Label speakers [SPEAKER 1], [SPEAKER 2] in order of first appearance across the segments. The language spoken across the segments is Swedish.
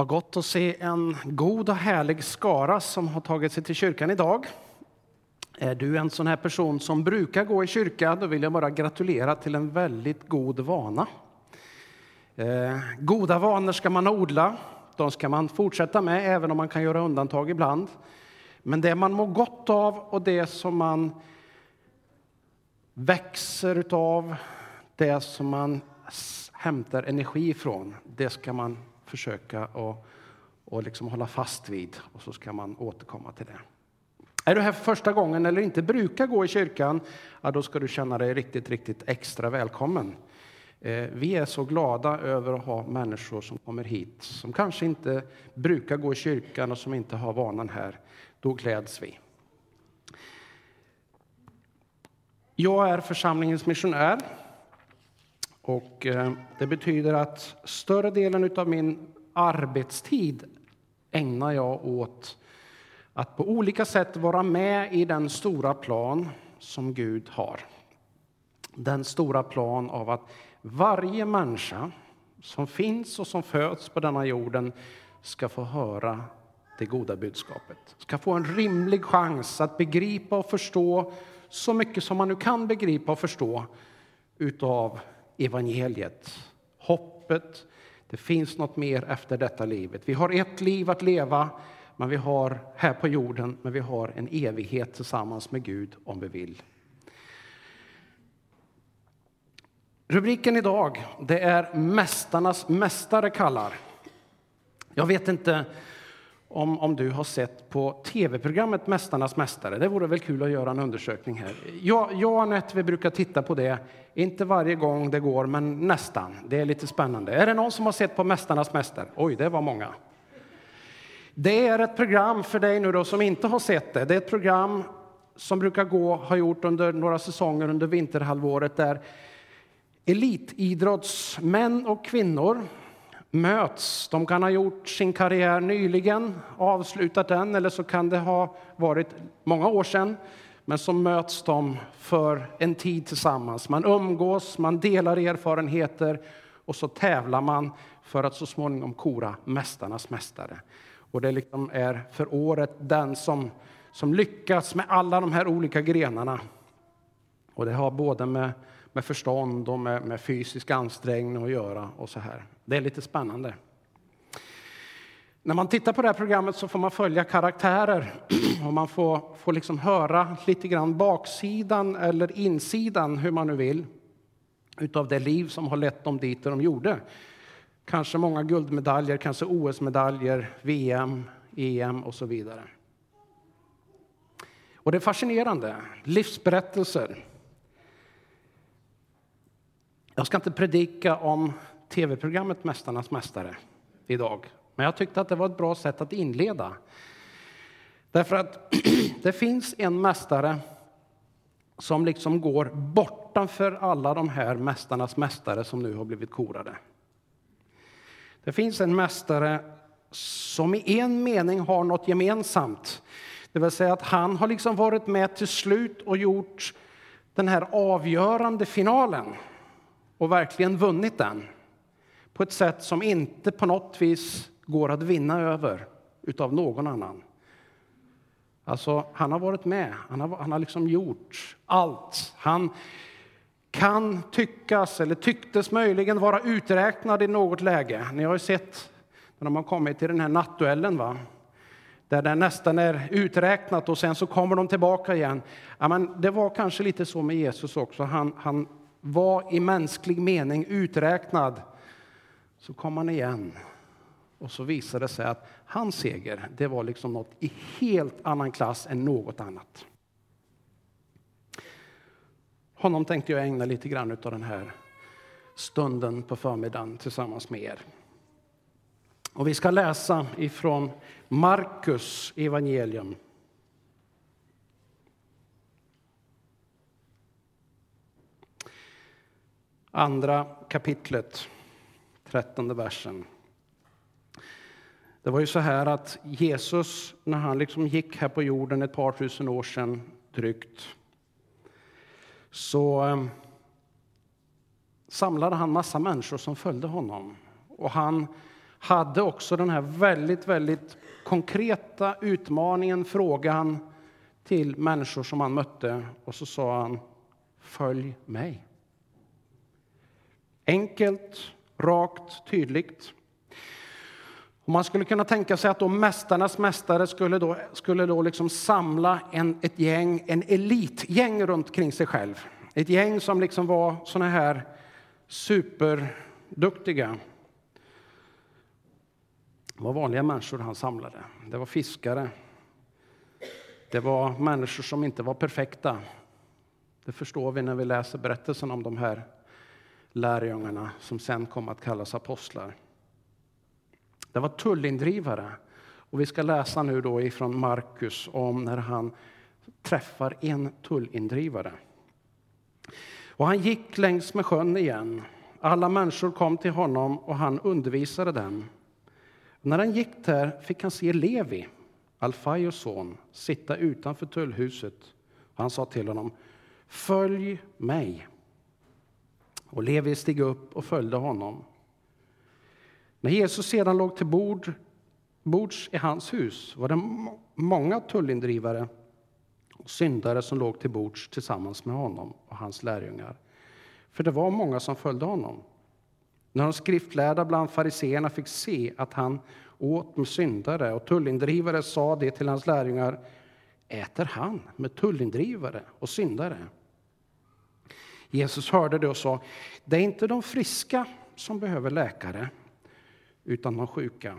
[SPEAKER 1] Vad gott att se en god och härlig skara som har tagit sig till kyrkan idag. Är du en sån här person som brukar gå i kyrka, då vill jag bara gratulera till en väldigt god vana. Eh, goda vanor ska man odla, de ska man fortsätta med, även om man kan göra undantag ibland. Men det man mår gott av och det som man växer utav, det som man hämtar energi ifrån, det ska man försöka och, och liksom hålla fast vid och så ska man återkomma till det. Är du här för första gången eller inte brukar gå i kyrkan, ja, då ska du känna dig riktigt, riktigt extra välkommen. Eh, vi är så glada över att ha människor som kommer hit som kanske inte brukar gå i kyrkan och som inte har vanan här. Då gläds vi. Jag är församlingens missionär och eh, det betyder att större delen av min arbetstid ägnar jag åt att på olika sätt vara med i den stora plan som Gud har. Den stora plan av att varje människa som finns och som föds på denna jorden ska få höra det goda budskapet. Ska få en rimlig chans att begripa och förstå så mycket som man nu kan begripa och förstå utav evangeliet. Hoppet, det finns något mer efter detta livet. Vi har ett liv att leva men vi har här på jorden, men vi har en evighet tillsammans med Gud om vi vill. Rubriken idag det är Mästarnas mästare kallar. Jag vet inte om, om du har sett på tv-programmet Mästarnas mästare. Det vore väl kul att göra en undersökning här. Jag, jag och Anette vi brukar titta på det, inte varje gång det går, men nästan. Det är lite spännande. Är det någon som har sett på Mästarnas mästare? Oj, det var många. Det är ett program för dig nu då som inte har sett det. Det är ett program som brukar gå, har gjort under några säsonger under vinterhalvåret där elitidrottsmän och kvinnor möts. De kan ha gjort sin karriär nyligen, avslutat den, eller så kan det ha varit många år sedan. Men så möts de för en tid tillsammans. Man umgås, man delar erfarenheter och så tävlar man för att så småningom kora Mästarnas mästare. Och det liksom är för året den som, som lyckas med alla de här olika grenarna. Och det har både med, med förstånd och med, med fysisk ansträngning att göra. och så här. Det är lite spännande. När man tittar på det här programmet så får man följa karaktärer och man får, får liksom höra lite grann baksidan eller insidan, hur man nu vill, utav det liv som har lett dem dit där de gjorde. Kanske många guldmedaljer, kanske OS-medaljer, VM, EM och så vidare. Och det är fascinerande. Livsberättelser. Jag ska inte predika om tv-programmet Mästarnas mästare idag, men jag tyckte att det var ett bra sätt att inleda. Därför att det finns en mästare som liksom går bortanför alla de här mästarnas mästare som nu har blivit korade. Det finns en mästare som i en mening har något gemensamt. Det vill säga att han har liksom varit med till slut och gjort den här avgörande finalen och verkligen vunnit den på ett sätt som inte på något vis går att vinna över utav någon annan. Alltså, han har varit med, han har, han har liksom gjort allt. Han kan tyckas, eller tycktes möjligen vara uträknad i något läge. Ni har ju sett när de har kommit till den här nattduellen, va? där det nästan är uträknat och sen så kommer de tillbaka igen. Ja, men det var kanske lite så med Jesus också. Han, han var i mänsklig mening uträknad. Så kom han igen och så visade det sig att hans seger, det var liksom något i helt annan klass än något annat. Honom tänkte jag ägna lite grann av den här stunden på förmiddagen tillsammans med er. Och vi ska läsa ifrån Markus evangelium. Andra kapitlet, trettonde versen. Det var ju så här att Jesus, när han liksom gick här på jorden ett par tusen år sedan drygt, så ehm, samlade han massa människor som följde honom. Och han, hade också den här väldigt, väldigt konkreta utmaningen, frågan till människor som han mötte. Och så sa han, följ mig. Enkelt, rakt, tydligt. Och man skulle kunna tänka sig att då mästarnas mästare skulle då, skulle då liksom samla en, ett gäng, en elitgäng runt kring sig själv. Ett gäng som liksom var såna här superduktiga. Det var vanliga människor han samlade. Det var fiskare. Det var människor som inte var perfekta. Det förstår vi när vi läser berättelsen om de här lärjungarna som sen kom att kallas apostlar. Det var tullindrivare. Och vi ska läsa nu då ifrån Markus om när han träffar en tullindrivare. Och han gick längs med sjön igen. Alla människor kom till honom och han undervisade dem. När han gick där fick han se Levi, Alfaios son, sitta utanför tullhuset. Han sa till honom, följ mig. Och Levi steg upp och följde honom. När Jesus sedan låg till bord, bords i hans hus var det många tullindrivare och syndare som låg till bords tillsammans med honom och hans lärjungar. För det var många som följde honom. När de skriftlärda bland fariseerna fick se att han åt med syndare och tullindrivare sa det till hans lärjungar äter han med tullindrivare och syndare. Jesus hörde det och sa det är inte de friska som behöver läkare utan de sjuka.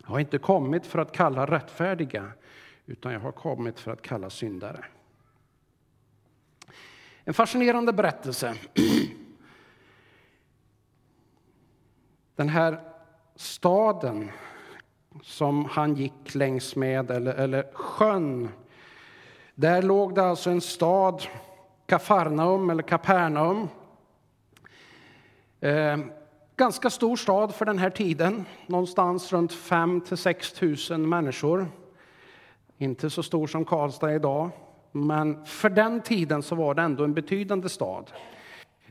[SPEAKER 1] Jag har inte kommit för att kalla rättfärdiga utan jag har kommit för att kalla syndare. En fascinerande berättelse. Den här staden som han gick längs med, eller, eller sjön. Där låg det alltså en stad, Kafarnaum eller Kapernaum. Eh, ganska stor stad för den här tiden, någonstans runt 5 till 6 000 människor. Inte så stor som Karlstad idag, men för den tiden så var det ändå en betydande stad.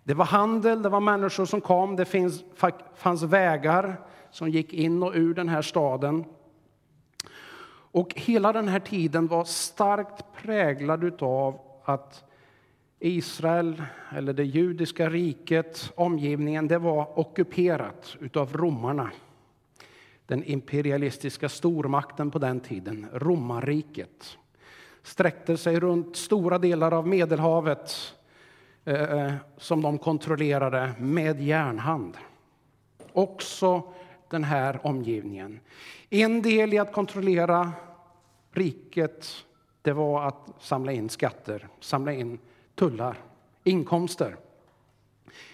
[SPEAKER 1] Det var handel, det var människor som kom, det finns, fanns vägar som gick in och ur den här staden. Och hela den här tiden var starkt präglad av att Israel, eller det judiska riket, omgivningen, det var ockuperat av romarna. Den imperialistiska stormakten på den tiden, romarriket, sträckte sig runt stora delar av Medelhavet eh, eh, som de kontrollerade med järnhand. Också den här omgivningen. En del i att kontrollera riket det var att samla in skatter, samla in tullar, inkomster.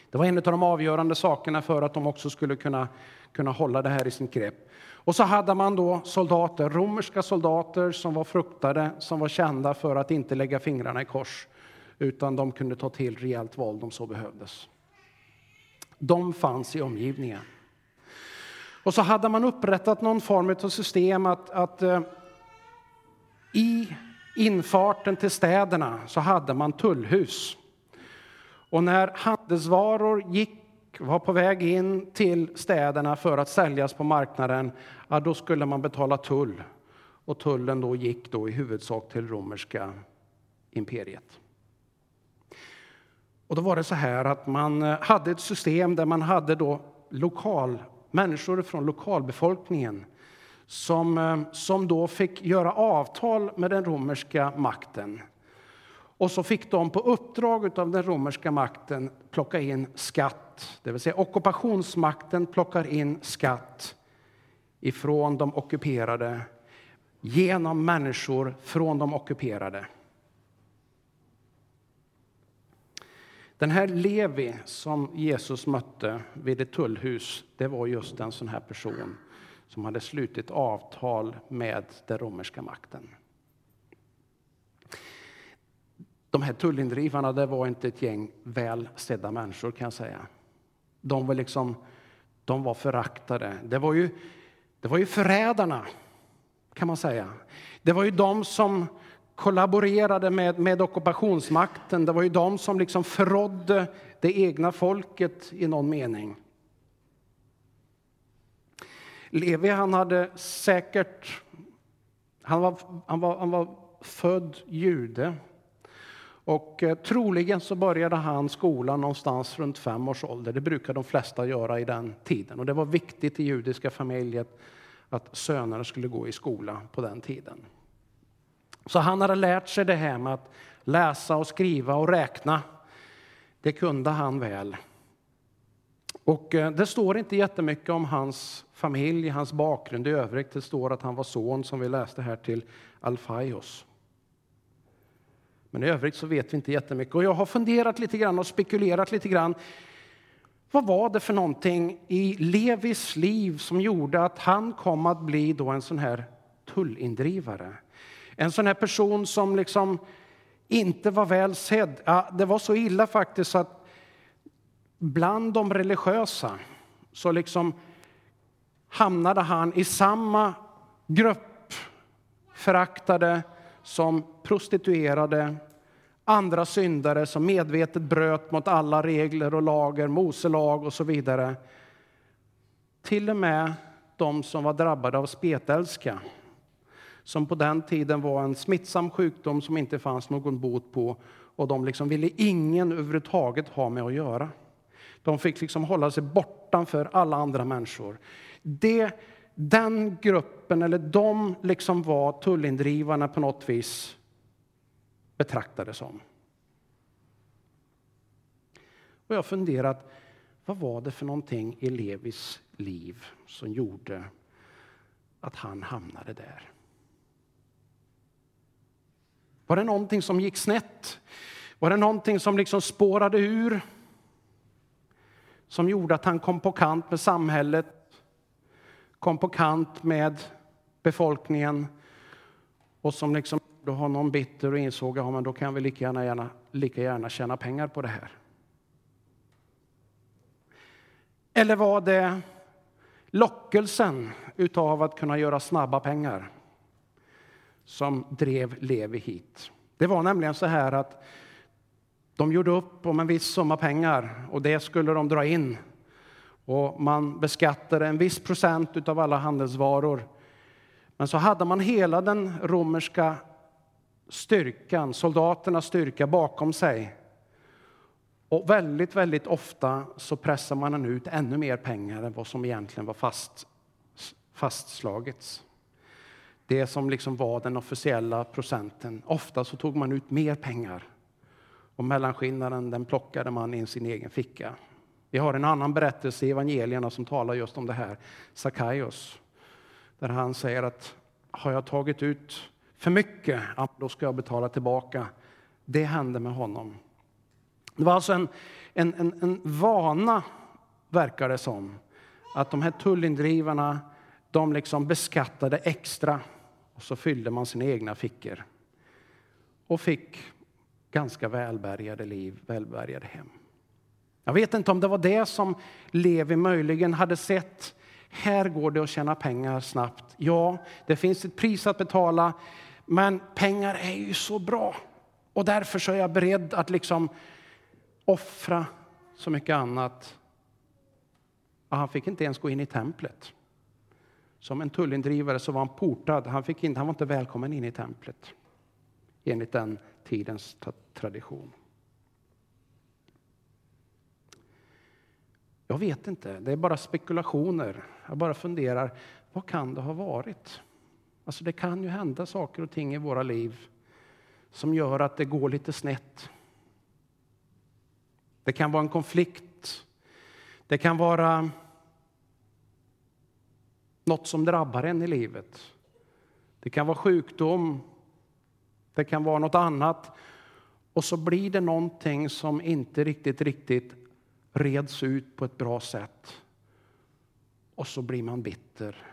[SPEAKER 1] Det var en av de avgörande sakerna för att de också skulle kunna, kunna hålla det här i sin grepp. Och så hade man då soldater, romerska soldater som var fruktade, som var kända för att inte lägga fingrarna i kors, utan de kunde ta till rejält våld om så behövdes. De fanns i omgivningen. Och så hade man upprättat någon form av system att, att eh, i infarten till städerna så hade man tullhus. Och när handelsvaror gick, var på väg in till städerna för att säljas på marknaden, ja, då skulle man betala tull. Och tullen då gick då i huvudsak till romerska imperiet. Och då var det så här att man eh, hade ett system där man hade då lokal, människor från lokalbefolkningen som, eh, som då fick göra avtal med den romerska makten. Och så fick de på uppdrag av den romerska makten plocka in skatt, det vill säga ockupationsmakten plockar in skatt ifrån de ockuperade genom människor från de ockuperade. Den här Levi som Jesus mötte vid ett tullhus, det var just en sån här person som hade slutit avtal med den romerska makten. De här tullindrivarna det var inte ett gäng väl sedda människor kan jag säga. De var liksom, de var föraktade. Det var ju, det var ju förrädarna kan man säga. Det var ju de som kollaborerade med, med ockupationsmakten. Det var ju de som liksom förrådde det egna folket i någon mening. Levi han hade säkert... Han var, han var, han var född jude. Och eh, troligen så började han skolan någonstans runt fem års ålder. Det brukar de flesta göra i den tiden. Och det var viktigt i judiska familjer att sönerna skulle gå i skola på den tiden. Så han hade lärt sig det här med att läsa och skriva och räkna. Det kunde han väl. Och eh, det står inte jättemycket om hans familj, hans bakgrund i övrigt. Det står att han var son, som vi läste här, till Alfaios. Men i övrigt så vet vi inte jättemycket. Och jag har funderat lite grann och spekulerat lite grann. Vad var det för någonting i Levis liv som gjorde att han kom att bli då en sån här tullindrivare? En sån här person som liksom inte var väl sedd. Ja, det var så illa faktiskt att bland de religiösa så liksom hamnade han i samma grupp föraktade som prostituerade, andra syndare som medvetet bröt mot alla regler och lager, Moselag och så vidare. Till och med de som var drabbade av spetälska som på den tiden var en smittsam sjukdom som inte fanns någon bot på och de liksom ville ingen överhuvudtaget ha med att göra. De fick liksom hålla sig bortanför alla andra människor. Det, den gruppen, eller de liksom var tullindrivarna på något vis betraktade som. Och jag har funderat, vad var det för någonting i Levis liv som gjorde att han hamnade där? Var det någonting som gick snett? Var det någonting som liksom spårade ur? Som gjorde att han kom på kant med samhället, kom på kant med befolkningen och som liksom gjorde honom bitter och insåg att ja, då kan vi lika gärna, gärna, lika gärna tjäna pengar på det här. Eller var det lockelsen utav att kunna göra snabba pengar? som drev Levi hit. Det var nämligen så här att de gjorde upp om en viss summa pengar och det skulle de dra in. Och man beskattade en viss procent av alla handelsvaror. Men så hade man hela den romerska styrkan, soldaternas styrka bakom sig. Och väldigt, väldigt ofta så pressar man ut ännu mer pengar än vad som egentligen var fast, fastslagits det som liksom var den officiella procenten. Ofta så tog man ut mer pengar och mellanskillnaden den plockade man i sin egen ficka. Vi har en annan berättelse i evangelierna som talar just om det här, Sackaios, där han säger att har jag tagit ut för mycket, då ska jag betala tillbaka. Det hände med honom. Det var alltså en, en, en, en vana, verkar det som, att de här tullindrivarna de liksom beskattade extra och så fyllde man sina egna fickor och fick ganska välbärgade liv, välbärgade hem. Jag vet inte om det var det som Levi möjligen hade sett. Här går det att tjäna pengar snabbt. Ja, det finns ett pris att betala, men pengar är ju så bra. Och därför så är jag beredd att liksom offra så mycket annat. Och han fick inte ens gå in i templet. Som en tullindrivare så var han portad. Han, fick inte, han var inte välkommen in i templet enligt den tidens tradition. Jag vet inte, det är bara spekulationer. Jag bara funderar, vad kan det ha varit? Alltså det kan ju hända saker och ting i våra liv som gör att det går lite snett. Det kan vara en konflikt. Det kan vara något som drabbar en i livet. Det kan vara sjukdom, det kan vara något annat. Och så blir det någonting som inte riktigt, riktigt reds ut på ett bra sätt. Och så blir man bitter.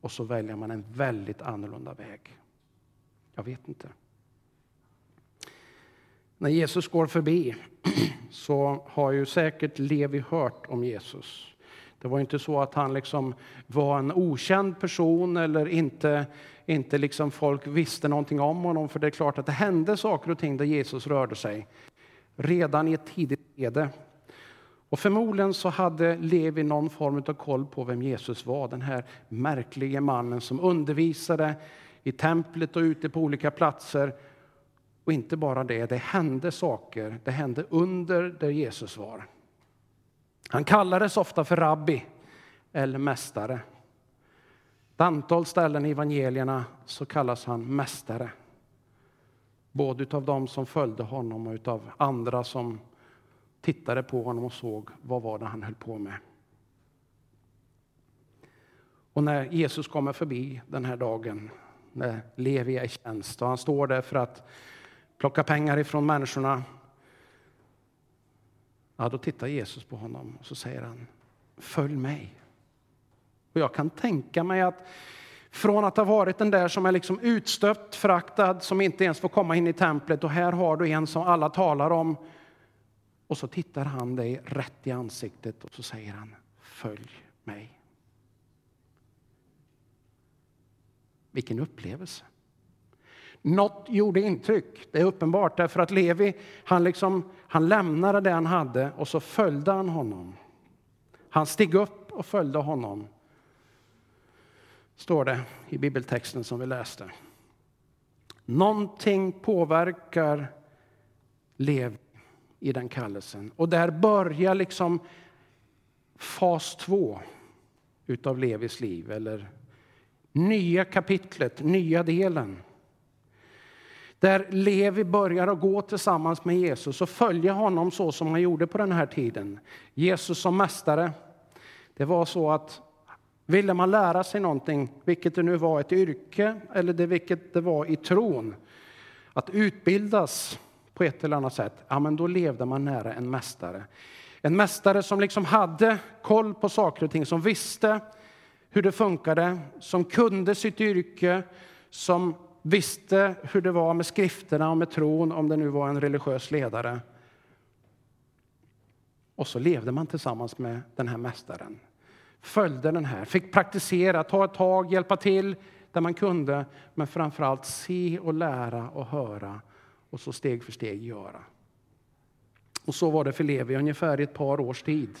[SPEAKER 1] Och så väljer man en väldigt annorlunda väg. Jag vet inte. När Jesus går förbi så har ju säkert Levi hört om Jesus. Det var inte så att han liksom var en okänd person eller inte, inte liksom folk visste någonting om honom. För det är klart att det hände saker och ting där Jesus rörde sig redan i ett tidigt skede. Och förmodligen så hade Levi någon form av koll på vem Jesus var, den här märkliga mannen som undervisade i templet och ute på olika platser. Och inte bara det, det hände saker, det hände under där Jesus var. Han kallades ofta för rabbi eller mästare. Ett antal ställen i evangelierna så kallas han mästare. Både av dem som följde honom och av andra som tittade på honom och såg vad var det han höll på med. Och när Jesus kommer förbi den här dagen, när Levi är i tjänst och han står där för att plocka pengar ifrån människorna. Ja, då tittar Jesus på honom och så säger han, följ mig. Och jag kan tänka mig att från att ha varit den där som är liksom utstött, föraktad, som inte ens får komma in i templet och här har du en som alla talar om. Och så tittar han dig rätt i ansiktet och så säger han, följ mig. Vilken upplevelse! Något gjorde intryck, det är uppenbart, därför att Levi han, liksom, han lämnade det han hade och så följde han honom. Han steg upp och följde honom står det i bibeltexten som vi läste. Någonting påverkar Levi i den kallelsen. Och där börjar liksom fas två utav Levis liv, eller nya kapitlet, nya delen. Där Levi börjar att gå tillsammans med Jesus och följa honom så som han gjorde på den här tiden. Jesus som mästare. Det var så att Ville man lära sig någonting, vilket det nu var ett yrke eller det, vilket det var i tron, att utbildas på ett eller annat sätt, ja, men då levde man nära en mästare. En mästare som liksom hade koll på saker och ting, som visste hur det funkade, som kunde sitt yrke, som visste hur det var med skrifterna och med tron, om det nu var en religiös ledare. Och så levde man tillsammans med den här mästaren följde den här, fick praktisera, ta ett tag, hjälpa till där man kunde, men framförallt se och lära och höra och så steg för steg göra. Och så var det för Levi ungefär i ett par års tid.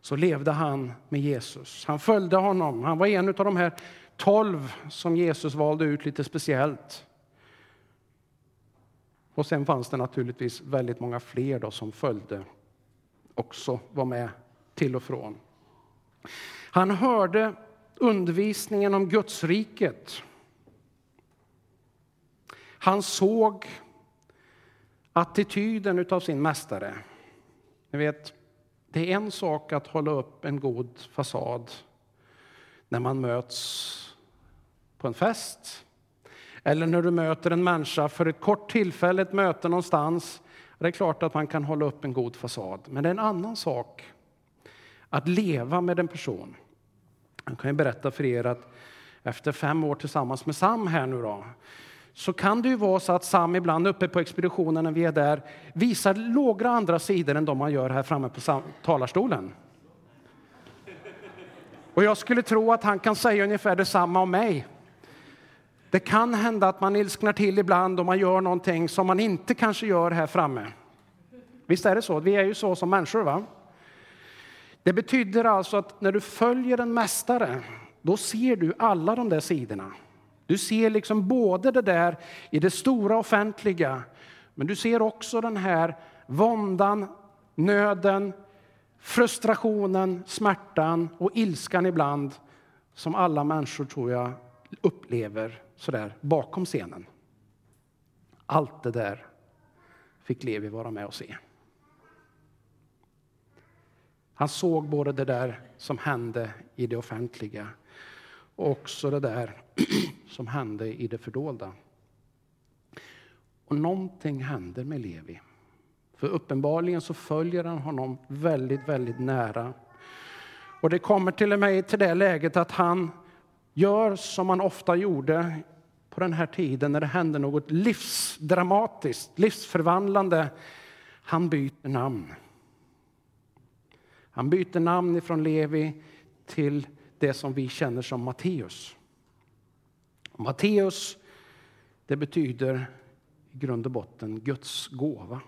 [SPEAKER 1] Så levde han med Jesus. Han följde honom. Han var en av de här tolv som Jesus valde ut lite speciellt. Och sen fanns det naturligtvis väldigt många fler då som följde också var med till och från. Han hörde undervisningen om Gudsriket. Han såg attityden av sin mästare. Ni vet, det är en sak att hålla upp en god fasad när man möts på en fest eller när du möter en människa för ett kort tillfälle, ett möte någonstans. Det är klart att man kan hålla upp en god fasad, men det är en annan sak att leva med en person. Jag kan ju berätta för er att efter fem år tillsammans med Sam här nu då, så kan det ju vara så att Sam ibland uppe på expeditionen när vi är där visar några andra sidor än de man gör här framme på talarstolen. Och jag skulle tro att han kan säga ungefär detsamma om mig. Det kan hända att man ilsknar till ibland och man gör någonting som man inte kanske gör här framme. Visst är det så? Vi är ju så som människor. va? Det betyder alltså att när du följer en mästare, då ser du alla de där sidorna. Du ser liksom både det där i det stora offentliga, men du ser också den här våndan, nöden, frustrationen, smärtan och ilskan ibland som alla människor, tror jag, upplever sådär bakom scenen. Allt det där fick Levi vara med och se. Han såg både det där som hände i det offentliga och också det där som hände i det fördolda. Och någonting händer med Levi. För uppenbarligen så följer han honom väldigt, väldigt nära. Och det kommer till och med till det läget att han gör som han ofta gjorde på den här tiden när det hände något livsdramatiskt, livsförvandlande. Han byter namn. Han byter namn ifrån Levi till det som vi känner som Matteus. Matteus, det betyder i grund och botten Guds gåva.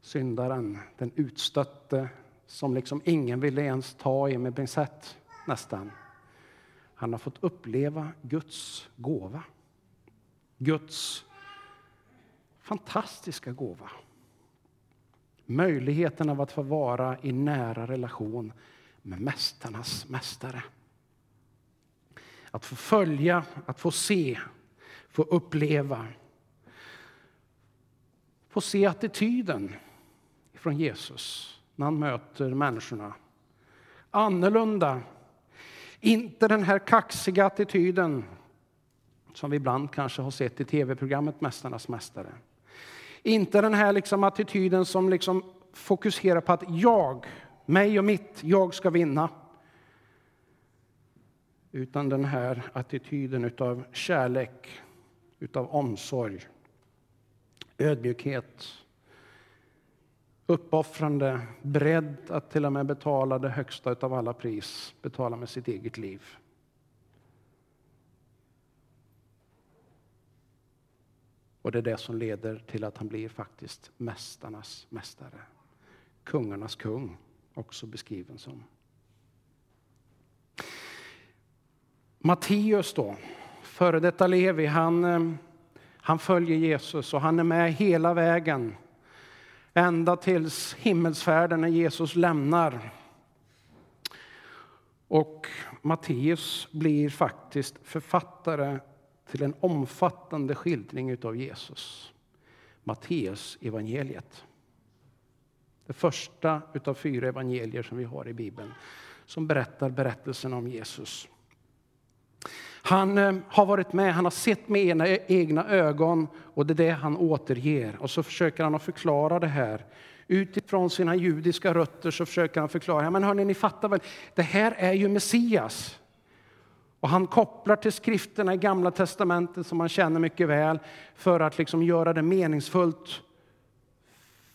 [SPEAKER 1] Syndaren, den utstötte som liksom ingen ville ens ta i med pincett nästan. Han har fått uppleva Guds gåva. Guds fantastiska gåva. Möjligheten av att få vara i nära relation med Mästarnas mästare. Att få följa, att få se, få uppleva. Få se attityden från Jesus när han möter människorna. Annorlunda. Inte den här kaxiga attityden som vi ibland kanske har sett i tv-programmet Mästarnas mästare. Inte den här liksom attityden som liksom fokuserar på att jag, mig och mitt, jag ska vinna. Utan den här attityden av kärlek, utav omsorg, ödmjukhet, uppoffrande, beredd att till och med betala det högsta av alla pris, betala med sitt eget liv. Och det är det som leder till att han blir faktiskt mästarnas mästare. Kungarnas kung, också beskriven som. Matteus då, före detta Levi, han, eh, han följer Jesus och han är med hela vägen. Ända tills himmelsfärden när Jesus lämnar. Och Matteus blir faktiskt författare till en omfattande skildring av Jesus. Matteus evangeliet. Det första av fyra evangelier som vi har i Bibeln som berättar berättelsen om Jesus. Han eh, har varit med, han har sett med egna ögon och det är det han återger. Och så försöker han att förklara det här. Utifrån sina judiska rötter så försöker han förklara. Men hörni, ni fattar väl, det här är ju Messias. Och han kopplar till skrifterna i Gamla testamentet som han känner mycket väl för att liksom göra det meningsfullt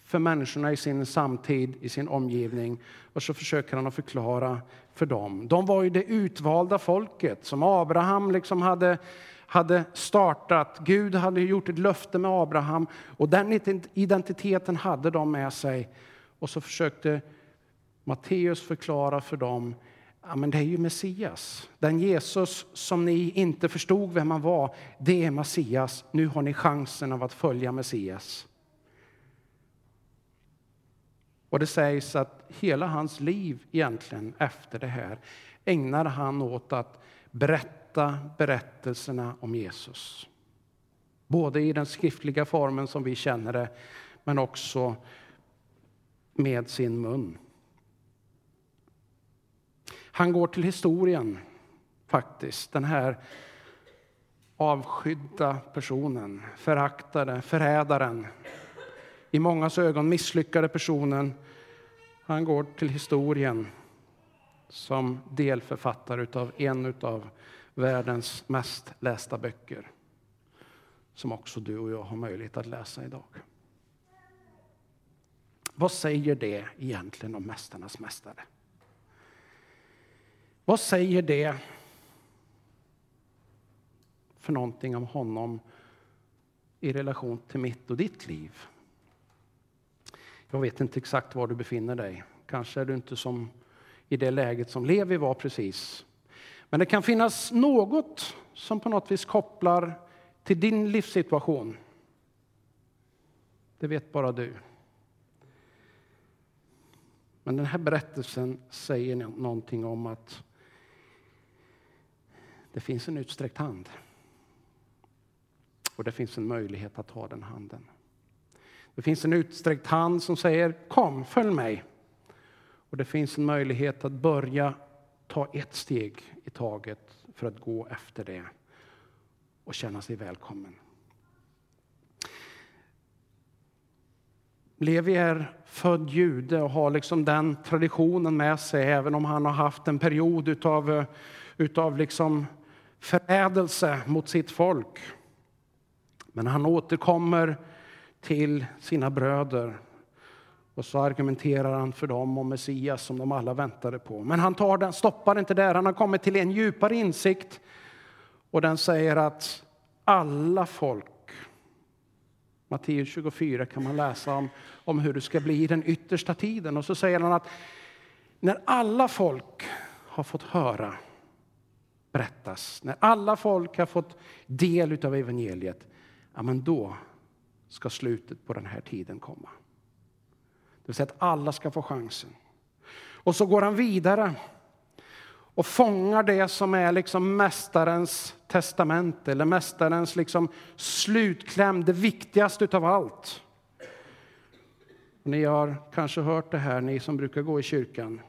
[SPEAKER 1] för människorna i sin samtid, i sin omgivning. Och så försöker han att förklara för dem. De var ju det utvalda folket som Abraham liksom hade, hade startat. Gud hade gjort ett löfte med Abraham och den identiteten hade de med sig. Och så försökte Matteus förklara för dem Ja, men det är ju Messias. Den Jesus som ni inte förstod vem han var, det är Messias. Nu har ni chansen av att följa Messias. Och det sägs att hela hans liv egentligen efter det här ägnar han åt att berätta berättelserna om Jesus. Både i den skriftliga formen som vi känner det, men också med sin mun. Han går till historien, faktiskt. Den här avskydda personen, föraktade, förrädaren. I mångas ögon misslyckade personen. Han går till historien som delförfattare av en av världens mest lästa böcker som också du och jag har möjlighet att läsa idag. Vad säger det egentligen om Mästarnas mästare? Vad säger det för någonting om honom i relation till mitt och ditt liv? Jag vet inte exakt var du befinner dig. Kanske är du inte som i det läget som Levi var precis. Men det kan finnas något som på något vis kopplar till din livssituation. Det vet bara du. Men den här berättelsen säger någonting om att det finns en utsträckt hand. Och det finns en möjlighet att ta den handen. Det finns en utsträckt hand som säger kom, följ mig. Och det finns en möjlighet att börja ta ett steg i taget för att gå efter det och känna sig välkommen. Levi är född jude och har liksom den traditionen med sig även om han har haft en period utav, utav liksom förädelse mot sitt folk. Men han återkommer till sina bröder och så argumenterar han för dem om Messias som de alla väntade på. Men han tar den, stoppar inte där, han har kommit till en djupare insikt och den säger att alla folk Matteus 24 kan man läsa om, om hur det ska bli i den yttersta tiden. Och så säger han att när alla folk har fått höra berättas, när alla folk har fått del av evangeliet, ja, men då ska slutet på den här tiden komma. Det vill säga att alla ska få chansen. Och så går han vidare och fångar det som är liksom mästarens testamente eller mästarens liksom slutkläm, det viktigaste av allt. Ni har kanske hört det här, ni som brukar gå i kyrkan.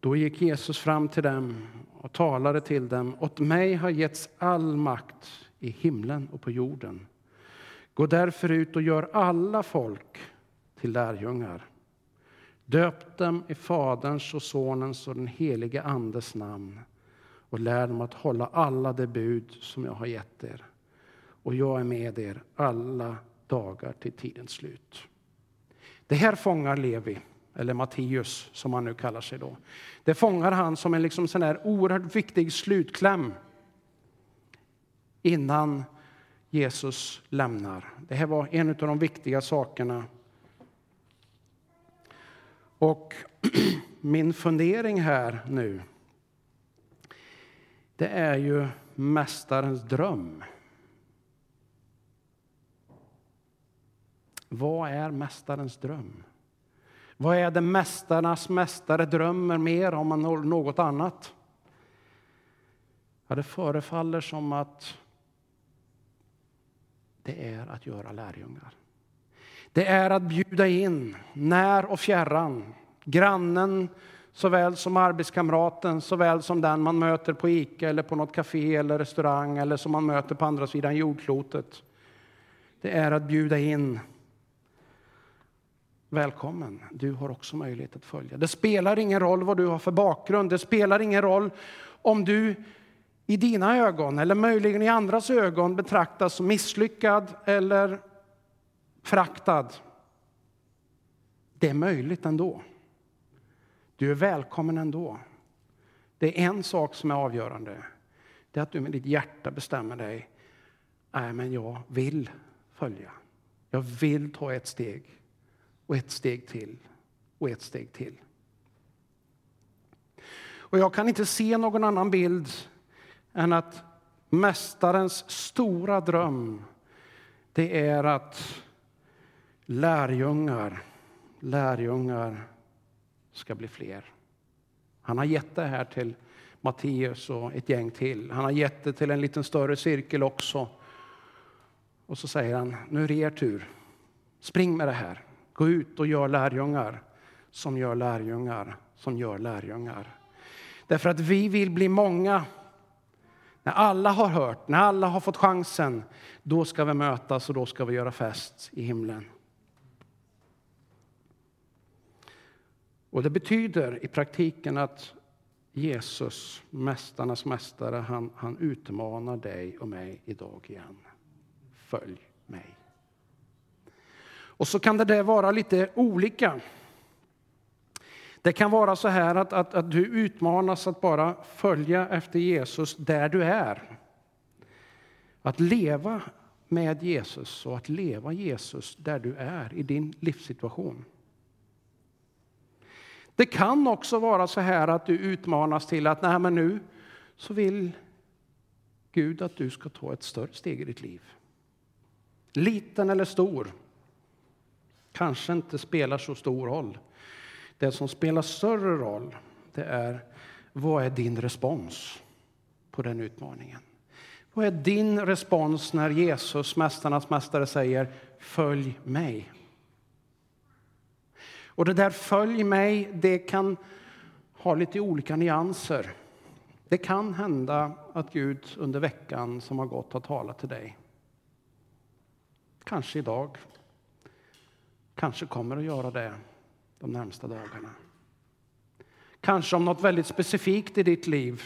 [SPEAKER 1] Då gick Jesus fram till dem och talade till dem. Åt mig har getts all makt i himlen och på jorden. Gå därför ut och gör alla folk till lärjungar. Döp dem i Faderns och Sonens och den helige Andes namn och lär dem att hålla alla de bud som jag har gett er. Och jag är med er alla dagar till tidens slut. Det här fångar Levi, eller Matteus som han nu kallar sig då. Det fångar han som en liksom sån här oerhört viktig slutkläm innan Jesus lämnar. Det här var en av de viktiga sakerna och min fundering här nu, det är ju Mästarens dröm. Vad är Mästarens dröm? Vad är det Mästarnas mästare drömmer mer om än något annat? Ja, det förefaller som att det är att göra lärjungar. Det är att bjuda in när och fjärran, grannen såväl som arbetskamraten, såväl som den man möter på Ica eller på något café eller restaurang eller som man möter på andra sidan jordklotet. Det är att bjuda in. Välkommen, du har också möjlighet att följa. Det spelar ingen roll vad du har för bakgrund. Det spelar ingen roll om du i dina ögon eller möjligen i andras ögon betraktas som misslyckad eller fraktad. Det är möjligt ändå. Du är välkommen ändå. Det är en sak som är avgörande. Det är att du med ditt hjärta bestämmer dig. Nej, men jag vill följa. Jag vill ta ett steg och ett steg till och ett steg till. Och jag kan inte se någon annan bild än att Mästarens stora dröm det är att lärjungar, lärjungar ska bli fler. Han har gett det här till Matteus och ett gäng till. Han har gett det till en liten större cirkel också. Och så säger han, nu är det er tur. Spring med det här. Gå ut och gör lärjungar som gör lärjungar som gör lärjungar. Därför att vi vill bli många. När alla har hört, när alla har fått chansen, då ska vi mötas och då ska vi göra fest i himlen. Och Det betyder i praktiken att Jesus, Mästarnas mästare, han, han utmanar dig och mig idag igen. Följ mig. Och så kan det där vara lite olika. Det kan vara så här att, att, att du utmanas att bara följa efter Jesus där du är. Att leva med Jesus och att leva Jesus där du är i din livssituation. Det kan också vara så här att du utmanas till att Nej, men nu så vill Gud att du ska ta ett större steg i ditt liv. Liten eller stor, kanske inte spelar så stor roll. Det som spelar större roll det är vad är din respons på den utmaningen. Vad är din respons när Jesus, Mästarnas mästare, säger följ mig? Och det där följ mig, det kan ha lite olika nyanser. Det kan hända att Gud under veckan som har gått har talat till dig. Kanske idag. Kanske kommer att göra det de närmsta dagarna. Kanske om något väldigt specifikt i ditt liv.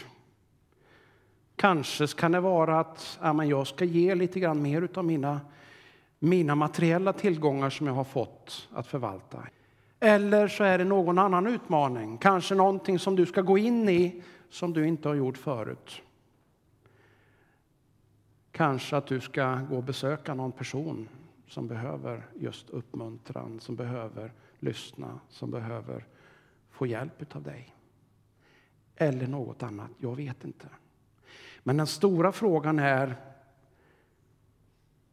[SPEAKER 1] Kanske kan det vara att ja, men jag ska ge lite grann mer av mina, mina materiella tillgångar som jag har fått att förvalta. Eller så är det någon annan utmaning, kanske någonting som du ska gå in i som du inte har gjort förut. Kanske att du ska gå och besöka någon person som behöver just uppmuntran, som behöver lyssna, som behöver få hjälp av dig. Eller något annat, jag vet inte. Men den stora frågan är,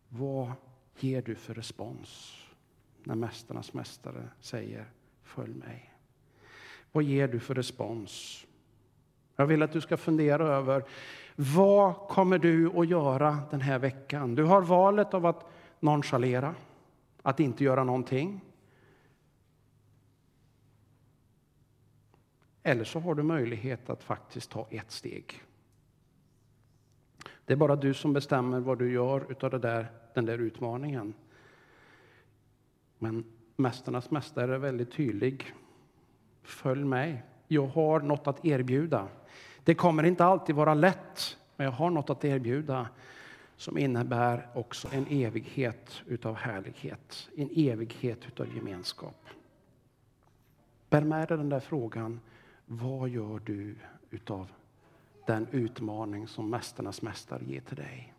[SPEAKER 1] vad ger du för respons när Mästarnas mästare säger följ mig? Vad ger du för respons? Jag vill att du ska fundera över vad kommer du att göra den här veckan? Du har valet av att nonchalera, att inte göra någonting. Eller så har du möjlighet att faktiskt ta ett steg. Det är bara du som bestämmer vad du gör utav det där, den där utmaningen. Men Mästarnas mästare är väldigt tydlig. Följ mig. Jag har något att erbjuda. Det kommer inte alltid vara lätt, men jag har något att erbjuda som innebär också en evighet utav härlighet, en evighet utav gemenskap. Bär med dig den där frågan, vad gör du utav den utmaning som Mästarnas mästare ger till dig?